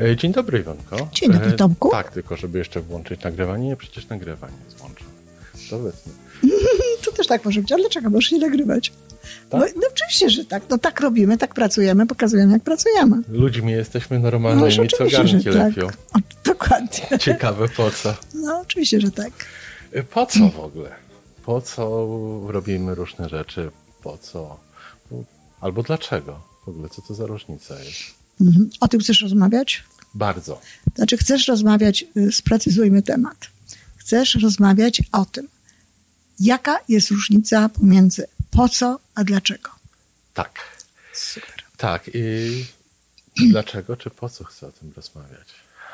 E, dzień dobry, Iwonko. Dzień dobry, Tomku. E, tak, tylko żeby jeszcze włączyć nagrywanie. Nie, przecież nagrywanie jest włączone. To obecnie. to też tak może być, ale dlaczego możesz nie nagrywać? Tak? No, no oczywiście, że tak. No tak robimy, tak pracujemy, pokazujemy jak pracujemy. Ludźmi jesteśmy normalnymi, No, co garnki tak. lepią. O, dokładnie. Ciekawe po co. No oczywiście, że tak. E, Po co w ogóle? Po co robimy różne rzeczy? Po co? Albo dlaczego? W ogóle, co to za różnica jest? Mhm. O tym chcesz rozmawiać? Bardzo. Znaczy chcesz rozmawiać, y, sprecyzujmy temat. Chcesz rozmawiać o tym, jaka jest różnica pomiędzy po co, a dlaczego. Tak. Super. Tak. I dlaczego czy po co chcę o tym rozmawiać?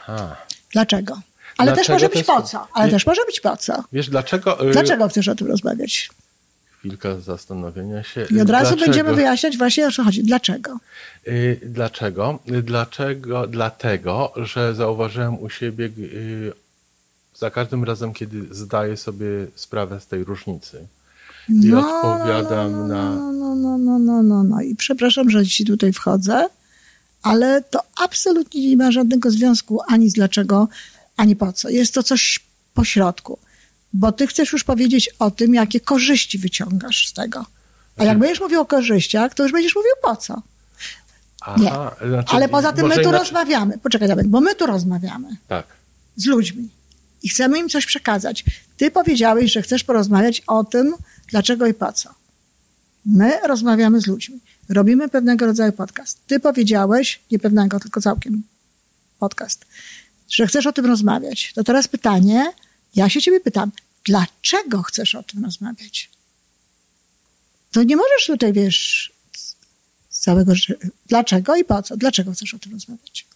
Ha. Dlaczego? Ale też Dlaczego może to być jest- po co. Ale też może być po co. Wiesz, dlaczego? y, Dlaczego chcesz o tym rozmawiać? Chwilka zastanowienia się. I od razu Dlaczego? będziemy wyjaśniać właśnie o co chodzi. Dlaczego? Y, Dlaczego? Dlaczego? Dlatego, że zauważyłem u siebie y, za każdym razem, kiedy zdaję sobie sprawę z tej różnicy i odpowiadam no, na. No, no, no, no, no, no, no. I przepraszam, że ci tutaj wchodzę, ale to absolutnie nie ma żadnego związku ani z dlaczego, ani po co. Jest to coś po środku. Bo ty chcesz już powiedzieć o tym, jakie korzyści wyciągasz z tego. A jak będziesz mówił o korzyściach, to już będziesz mówił po co. Nie. Aha, znaczy, Ale poza tym my tu inaczej- rozmawiamy. Poczekaj, Dawid, bo my tu rozmawiamy Tak. z ludźmi i chcemy im coś przekazać. Ty powiedziałeś, że chcesz porozmawiać o tym, dlaczego i po co. My rozmawiamy z ludźmi. Robimy pewnego rodzaju podcast. Ty powiedziałeś, nie pewnego, tylko całkiem podcast, że chcesz o tym rozmawiać. To teraz pytanie, ja się ciebie pytam, dlaczego chcesz o tym rozmawiać? To nie możesz tutaj, wiesz, całego, dlaczego i po co? Dlaczego chcesz o tym rozmawiać?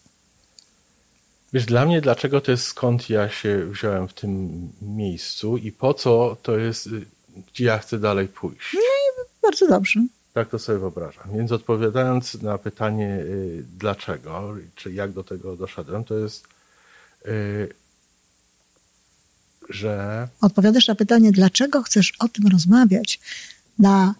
Wiesz, dla mnie dlaczego to jest skąd ja się wziąłem w tym miejscu i po co to jest, gdzie ja chcę dalej pójść. Bardzo dobrze. Tak to sobie wyobrażam. Więc odpowiadając na pytanie y, dlaczego, czy jak do tego doszedłem, to jest, y, że odpowiadasz na pytanie, dlaczego chcesz o tym rozmawiać na,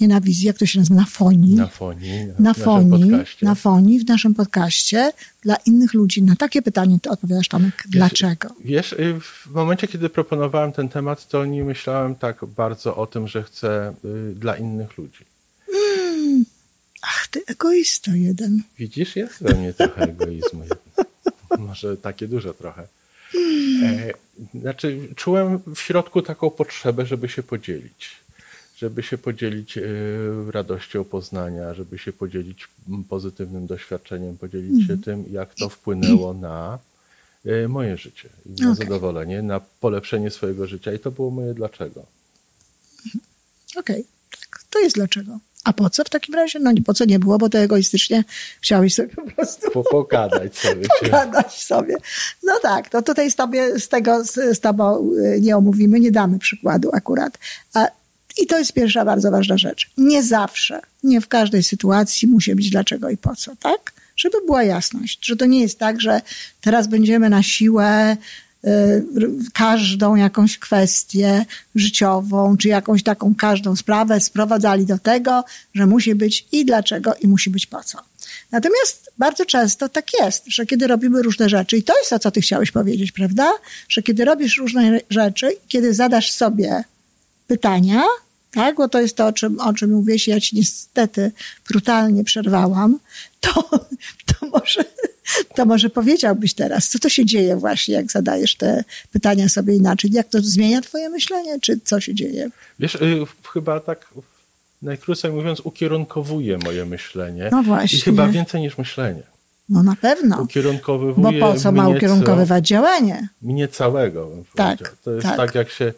nie na wizji, jak to się nazywa, na fonii, na fonii, na, na w naszym fonii, podcaście, na fonii w naszym podcaście dla innych ludzi. Na takie pytanie ty odpowiadasz, Tomek, dlaczego? Wiesz, y, w momencie, kiedy proponowałem ten temat, to nie myślałem tak bardzo o tym, że chcę y, dla innych ludzi. Ach, ty egoista jeden. Widzisz, jest we mnie trochę egoizmu. Może takie duże trochę. E, znaczy, czułem w środku taką potrzebę, żeby się podzielić. Żeby się podzielić e, radością poznania, żeby się podzielić pozytywnym doświadczeniem, podzielić się tym, jak to wpłynęło na e, moje życie na Okej. zadowolenie, na polepszenie swojego życia. I to było moje dlaczego. Okej, tak, to jest dlaczego. A po co w takim razie? No nie, po co nie było, bo to egoistycznie chciałeś sobie po prostu Po, pogadać sobie. Cię. gadać sobie. No tak, to tutaj z, tobie, z tego z, z tobą y, nie omówimy, nie damy przykładu akurat. A, I to jest pierwsza bardzo ważna rzecz. Nie zawsze, nie w każdej sytuacji musi być dlaczego i po co, tak? Żeby była jasność, że to nie jest tak, że teraz będziemy na siłę każdą jakąś kwestię życiową, czy jakąś taką każdą sprawę sprowadzali do tego, że musi być i dlaczego, i musi być po co. Natomiast bardzo często tak jest, że kiedy robimy różne rzeczy, i to jest to, co ty chciałeś powiedzieć, prawda? Że kiedy robisz różne rzeczy, kiedy zadasz sobie pytania, tak, bo to jest to, o czym, o czym mówiłeś, ja ci niestety brutalnie przerwałam, to, to, może, to może powiedziałbyś teraz, co to się dzieje właśnie, jak zadajesz te pytania sobie inaczej? Jak to zmienia twoje myślenie, czy co się dzieje? Wiesz, y, chyba tak najkrócej mówiąc, ukierunkowuje moje myślenie. No właśnie. I chyba więcej niż myślenie. No na pewno. Bo Ukierunkowywuje po co ma ukierunkowywać działanie? Mnie całego. Tak. To jest tak. tak. jak się,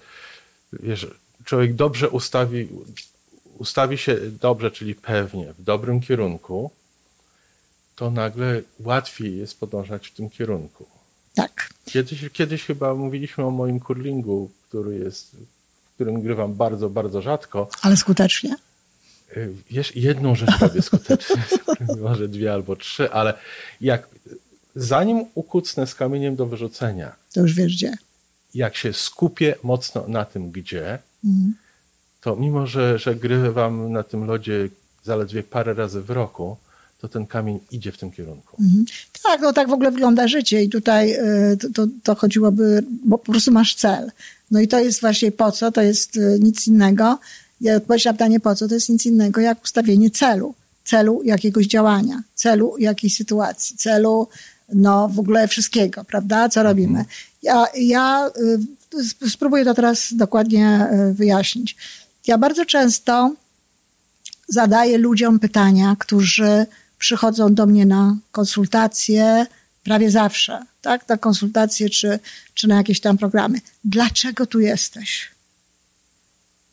wiesz, człowiek dobrze ustawi, ustawi się dobrze, czyli pewnie, w dobrym kierunku, to nagle łatwiej jest podążać w tym kierunku. Tak. Kiedyś, kiedyś chyba mówiliśmy o moim kurlingu, który jest, w którym grywam bardzo, bardzo rzadko. Ale skutecznie. Y, Wiesz, jedną rzecz robię skutecznie, może dwie albo trzy, ale jak zanim ukucnę z kamieniem do wyrzucenia, To już wiesz gdzie. jak się skupię mocno na tym, gdzie, Mhm. to mimo, że, że grywam na tym lodzie zaledwie parę razy w roku, to ten kamień idzie w tym kierunku. Mhm. Tak, no tak w ogóle wygląda życie i tutaj y, to, to, to chodziłoby, bo po prostu masz cel. No i to jest właśnie po co, to jest y, nic innego. Ja odpowiedź na pytanie po co, to jest nic innego jak ustawienie celu. Celu jakiegoś działania, celu jakiejś sytuacji, celu no w ogóle wszystkiego, prawda? Co robimy. Ja, ja y, spróbuję to teraz dokładnie wyjaśnić. Ja bardzo często zadaję ludziom pytania, którzy przychodzą do mnie na konsultacje prawie zawsze, tak? Na konsultacje czy, czy na jakieś tam programy. Dlaczego tu jesteś?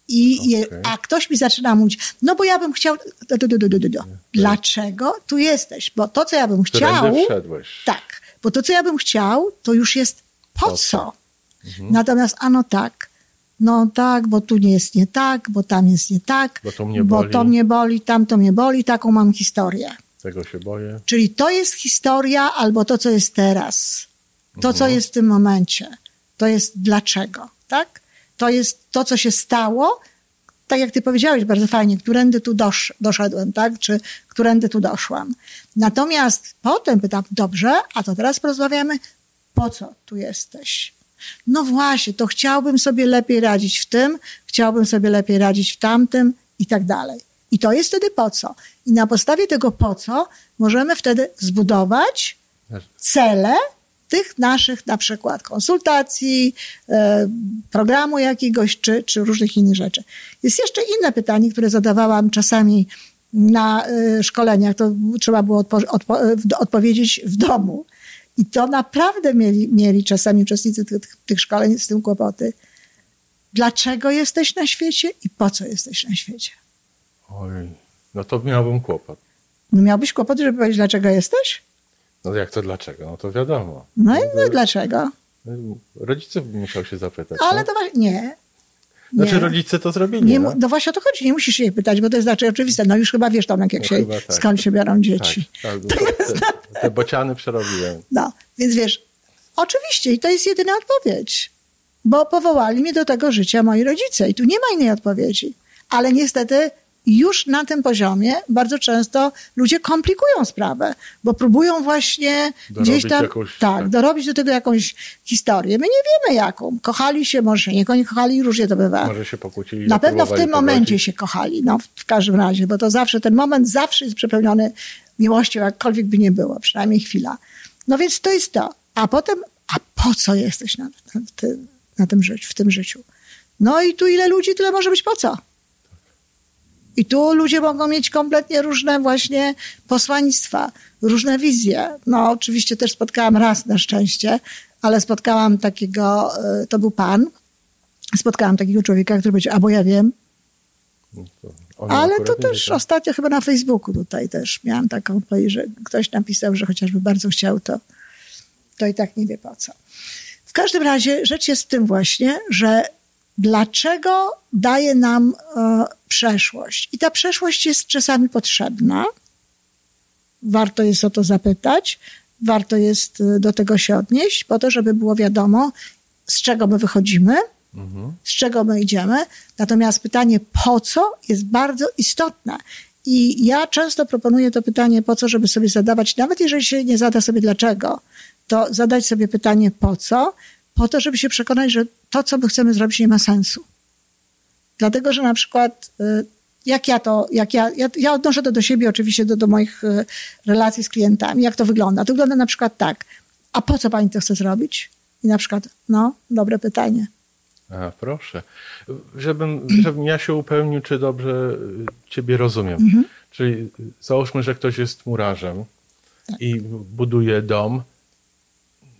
I okay. a ktoś mi zaczyna mówić, no bo ja bym chciał. Do, do, do, do, do. Dlaczego tu jesteś? Bo to, co ja bym chciał. Tak, bo to, co ja bym chciał, to już jest po, po co. Mhm. Natomiast ano tak, no tak, bo tu nie jest nie tak, bo tam jest nie tak, bo to mnie boli, bo to mnie boli tam to mnie boli, taką mam historię. Tego się boję. Czyli to jest historia albo to, co jest teraz. To, mhm. co jest w tym momencie. To jest dlaczego, tak? To jest to, co się stało, tak jak ty powiedziałeś bardzo fajnie, którędy tu dosz, doszedłem, tak? Czy którędy tu doszłam. Natomiast potem pytam, dobrze, a to teraz porozmawiamy, po co tu jesteś? No właśnie, to chciałbym sobie lepiej radzić w tym, chciałbym sobie lepiej radzić w tamtym i tak dalej. I to jest wtedy po co. I na podstawie tego po co możemy wtedy zbudować cele tych naszych na przykład konsultacji, e, programu jakiegoś czy, czy różnych innych rzeczy. Jest jeszcze inne pytanie, które zadawałam czasami na e, szkoleniach. To trzeba było odpo odpo odpowiedzieć w domu. I to naprawdę mieli, mieli czasami uczestnicy tych, tych szkoleń z tym kłopoty. Dlaczego jesteś na świecie i po co jesteś na świecie? Oj, no to miałbym kłopot. No miałbyś kłopot, żeby powiedzieć, dlaczego jesteś? No jak to dlaczego? No to wiadomo. No i no, dlaczego? Rodziców musiał się zapytać. Ale no? to nie. Znaczy nie. rodzice to zrobili. Nie, no? no właśnie o to chodzi, nie musisz jej pytać, bo to jest znaczy oczywiste. No już chyba wiesz Tomek, jak no się, tak. skąd się biorą dzieci. Tak, tak, te, te bociany przerobiłem. No, więc wiesz, oczywiście i to jest jedyna odpowiedź, bo powołali mnie do tego życia moi rodzice i tu nie ma innej odpowiedzi. Ale niestety już na tym poziomie bardzo często ludzie komplikują sprawę, bo próbują właśnie dorobić gdzieś tam, jakąś, tak, tak, dorobić do tego jakąś historię. My nie wiemy jaką. Kochali się, może się nie kochali, różnie to bywa. Może się pokłócili. Na pewno w tym momencie się kochali, no w każdym razie, bo to zawsze, ten moment zawsze jest przepełniony miłością, jakkolwiek by nie było, przynajmniej chwila. No więc to jest to. A potem, a po co jesteś na, na, tym, na tym życiu, w tym życiu? No i tu ile ludzi, tyle może być po co. I tu ludzie mogą mieć kompletnie różne właśnie posłaństwa, różne wizje. No oczywiście też spotkałam raz na szczęście, ale spotkałam takiego, e, to był pan, spotkałam takiego człowieka, który powiedział, a bo ja wiem. No ale to też ostatnio chyba na Facebooku tutaj też miałam taką odpowiedź, że ktoś napisał, że chociażby bardzo chciał, to, to i tak nie wie po co. W każdym razie rzecz jest w tym właśnie, że dlaczego daje nam e, przeszłość. I ta przeszłość jest czasami potrzebna. Warto jest o to zapytać, warto jest e, do tego się odnieść, po to, żeby było wiadomo, z czego my wychodzimy, mhm. z czego my idziemy. Natomiast pytanie po co jest bardzo istotne. I ja często proponuję to pytanie po co, żeby sobie zadawać, nawet jeżeli się nie zada sobie dlaczego, to zadać sobie pytanie po co, po to, żeby się przekonać, że to, co my chcemy zrobić, nie ma sensu. Dlatego, że na przykład y, jak ja to, jak ja, ja, ja odnoszę to do siebie, oczywiście do, do moich y, relacji z klientami, jak to wygląda. To wygląda na przykład tak, a po co pani to chce zrobić? I na przykład, no, dobre pytanie. A, proszę. Żebym, żebym ja się upewnił, czy dobrze ciebie rozumiem. Mhm. Czyli załóżmy, że ktoś jest murarzem tak. i buduje dom,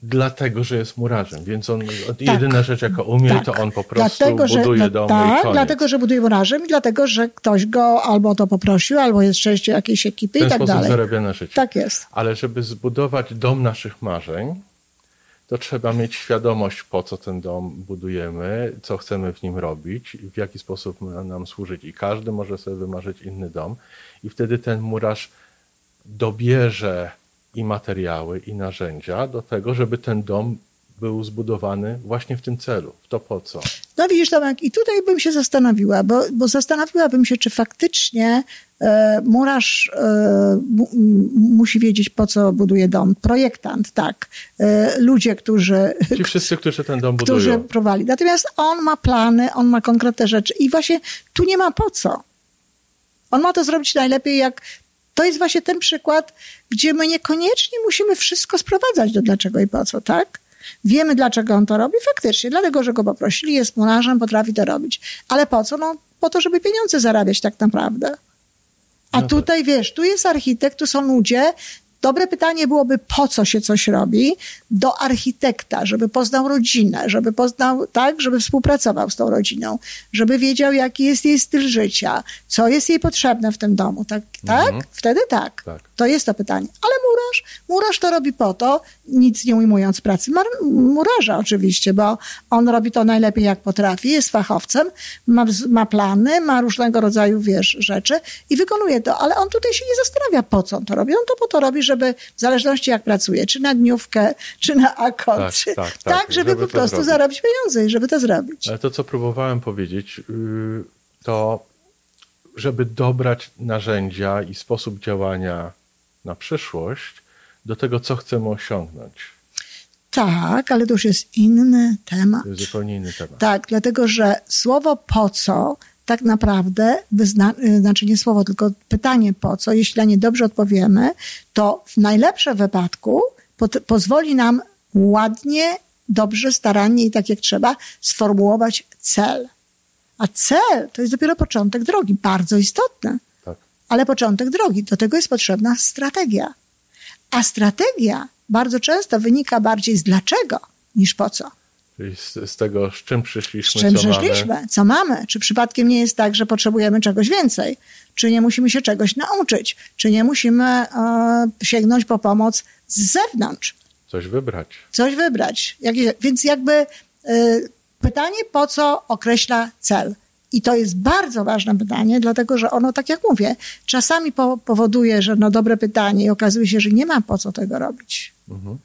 dlatego, że jest murarzem, więc on tak, jedyna rzecz, jaka umie, tak. to on po prostu dlatego, buduje no, dom tak, i dlatego, że buduje murarzem i dlatego, że ktoś go albo to poprosił, albo jest częścią jakiejś ekipy i tak dalej. zarabia na życie. Tak jest. Ale żeby zbudować dom naszych marzeń, to trzeba mieć świadomość, po co ten dom budujemy, co chcemy w nim robić, w jaki sposób ma nam służyć. I każdy może sobie wymarzyć inny dom i wtedy ten murarz dobierze i materiały, i narzędzia do tego, żeby ten dom był zbudowany właśnie w tym celu, w to po co. No widzisz, Tomek, i tutaj bym się zastanowiła, bo, bo zastanowiłabym się, czy faktycznie e, murarz e, mu, musi wiedzieć, po co buduje dom. Projektant, tak. E, ludzie, którzy... Ci wszyscy, którzy ten dom którzy budują. prowali. Natomiast on ma plany, on ma konkretne rzeczy i właśnie tu nie ma po co. On ma to zrobić najlepiej, jak to jest właśnie ten przykład, gdzie my niekoniecznie musimy wszystko sprowadzać do dlaczego i po co, tak? Wiemy, dlaczego on to robi, faktycznie, dlatego, że go poprosili, jest murarzem, potrafi to robić. Ale po co? No, po to, żeby pieniądze zarabiać tak naprawdę. A No tak. tutaj, wiesz, tu jest architekt, tu są ludzie. Dobre pytanie byłoby, po co się coś robi? Do architekta, żeby poznał rodzinę, żeby poznał, tak, żeby współpracował z tą rodziną, żeby wiedział, jaki jest jej styl życia, co jest jej potrzebne w tym domu, tak? tak? Mhm. Wtedy tak. Tak. To jest to pytanie. Ale murarz, murarz to robi po to, nic nie ujmując pracy murarza oczywiście, bo on robi to najlepiej jak potrafi, jest fachowcem, ma, ma plany, ma różnego rodzaju, wiesz, rzeczy i wykonuje to, ale on tutaj się nie zastanawia, po co on to robi. On to po to robi, żeby w zależności jak pracuje, czy na dniówkę, czy na akord, Tak, czy, tak, tak, żeby, żeby po prostu zrobić. zarobić pieniądze i żeby to zrobić. Ale to, co próbowałem powiedzieć, yy, to żeby dobrać narzędzia i sposób działania na przyszłość do tego, co chcemy osiągnąć. Tak, ale to już jest inny temat. To jest zupełnie inny temat. Tak, dlatego że słowo po co tak naprawdę, wyzna, y, znaczy nie słowo, tylko pytanie po co, jeśli na nie dobrze odpowiemy, to w najlepszym wypadku pozwoli nam ładnie, dobrze, starannie i tak jak trzeba sformułować cel. A cel to jest dopiero początek drogi, bardzo istotny, Tak. ale początek drogi. Do tego jest potrzebna strategia. A strategia bardzo często wynika bardziej z dlaczego niż po co. Z, z tego, z czym Z przyszliśmy, czym co przyszliśmy? mamy. Co mamy? Czy przypadkiem nie jest tak, że potrzebujemy czegoś więcej? Czy nie musimy się czegoś nauczyć? Czy nie musimy e, sięgnąć po pomoc z zewnątrz? Coś wybrać. Coś wybrać. Jak, więc jakby e, pytanie, po co określa cel? I to jest bardzo ważne pytanie, dlatego że ono, tak jak mówię, czasami po, powoduje, że no dobre pytanie i okazuje się, że nie ma po co tego robić. Mhm.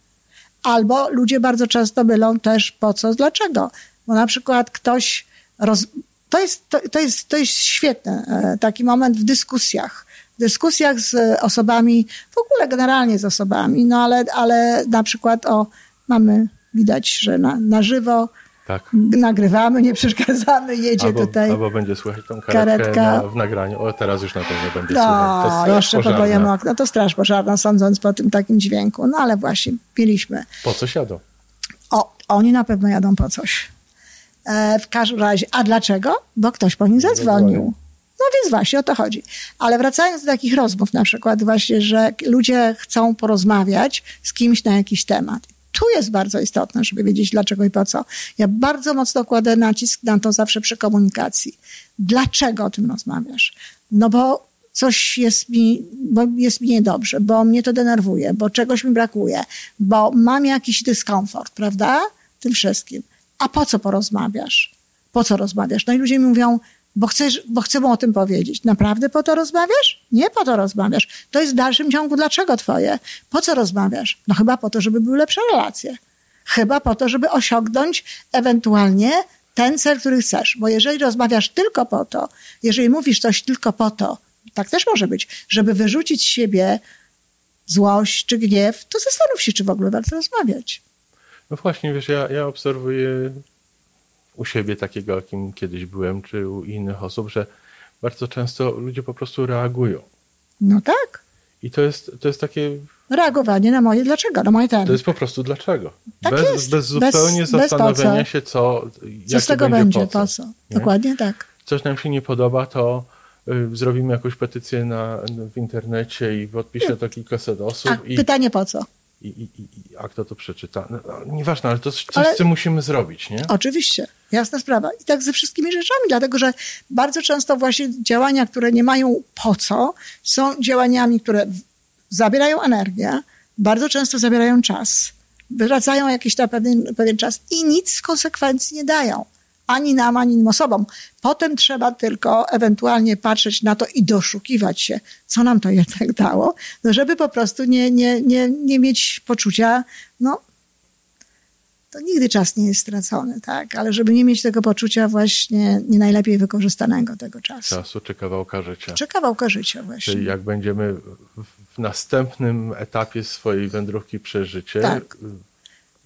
Albo ludzie bardzo często mylą też po co, dlaczego. Bo na przykład ktoś. Roz... To, jest, to, to, jest, to jest świetny e, taki moment w dyskusjach. W dyskusjach z osobami, w ogóle generalnie z osobami, no ale, ale na przykład o, mamy, widać, że na, na żywo Tak. nagrywamy, nie przeszkadzamy, jedzie Albo, tutaj. albo będzie słychać tą karetkę na, w nagraniu. O, teraz już na pewno będzie słychać. To No, straż jeszcze podlejemy okno. To straż pożarna, sądząc po tym takim dźwięku. No ale właśnie, mieliśmy. Po co siadą? O, oni na pewno jadą po coś. E, w każdym razie. A dlaczego? Bo ktoś po nim zadzwonił. No więc właśnie o to chodzi. Ale wracając do takich rozmów, na przykład właśnie, że ludzie chcą porozmawiać z kimś na jakiś temat. Tu jest bardzo istotne, żeby wiedzieć dlaczego i po co. Ja bardzo mocno kładę nacisk na to zawsze przy komunikacji. Dlaczego o tym rozmawiasz? No bo coś jest mi, bo jest mi niedobrze, bo mnie to denerwuje, bo czegoś mi brakuje, bo mam jakiś dyskomfort, prawda? Tym wszystkim. A po co porozmawiasz? Po co rozmawiasz? No i ludzie mi mówią, bo chcesz, bo chcę o tym powiedzieć. Naprawdę po to rozmawiasz? Nie po to rozmawiasz. To jest w dalszym ciągu dlaczego twoje? Po co rozmawiasz? No chyba po to, żeby były lepsze relacje. Chyba po to, żeby osiągnąć ewentualnie ten cel, który chcesz. Bo jeżeli rozmawiasz tylko po to, jeżeli mówisz coś tylko po to, tak też może być, żeby wyrzucić z siebie złość czy gniew, to zastanów się, czy w ogóle warto rozmawiać. No właśnie, wiesz, ja, ja obserwuję u siebie takiego, jakim kiedyś byłem, czy u innych osób, że bardzo często ludzie po prostu reagują. No tak. I to jest, to jest takie, Reagowanie na moje dlaczego, na moje temy. to jest po prostu dlaczego. Tak bez, jest. bez zupełnie Bez- bez zastanowienia co. się, co, Co z tego będzie, będzie? Po co? Nie? Dokładnie tak. Coś nam się nie podoba, to y, zrobimy jakąś petycję na, w internecie i podpisze to kilkaset osób. A i, pytanie po co? I, i, i, a kto to przeczyta? No, no, nieważne, ale to coś, Ale- tym musimy zrobić, nie? Oczywiście, jasna sprawa. I tak ze wszystkimi rzeczami, dlatego że bardzo często właśnie działania, które nie mają po co, są działaniami, które zabierają energię, bardzo często zabierają czas, wracają jakiś tam pewien, pewien czas i nic w konsekwencji nie dają. Ani nam, ani innym osobom. Potem trzeba tylko ewentualnie patrzeć na to i doszukiwać się, co nam to jednak dało, no żeby po prostu nie, nie, nie, nie mieć poczucia, no, to nigdy czas nie jest stracony, tak? Ale żeby nie mieć tego poczucia właśnie nie najlepiej wykorzystanego tego czasu. Czasu czy kawałka życia. Czy kawałka życia właśnie. Czyli jak będziemy w następnym etapie swojej wędrówki przeżycie Tak.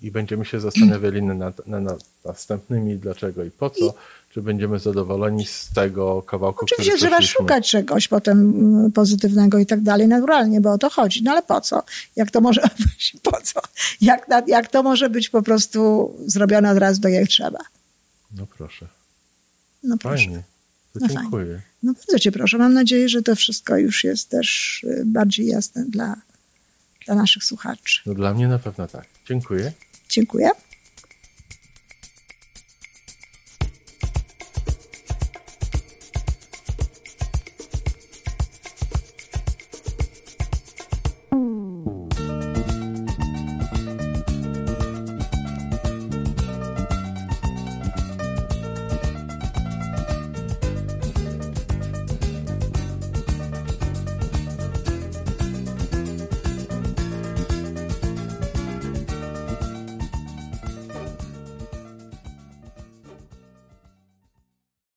I będziemy się zastanawiali nad, nad, następnymi dlaczego i po co, I- czy będziemy zadowoleni z tego kawałku, Oczywiście który trzeba przeszliśmy. szukać czegoś potem mm, pozytywnego i tak dalej, naturalnie, bo o to chodzi. No ale po co? Jak to może być? Po co? Jak, jak to może być po prostu zrobione od razu tak jak trzeba? No proszę, No proszę. fajnie. To No fajnie. dziękuję. No bardzo cię proszę. Mam nadzieję, że to wszystko już jest też y, bardziej jasne dla, dla naszych słuchaczy. No dla mnie na pewno tak. Dziękuję. Dziękuję.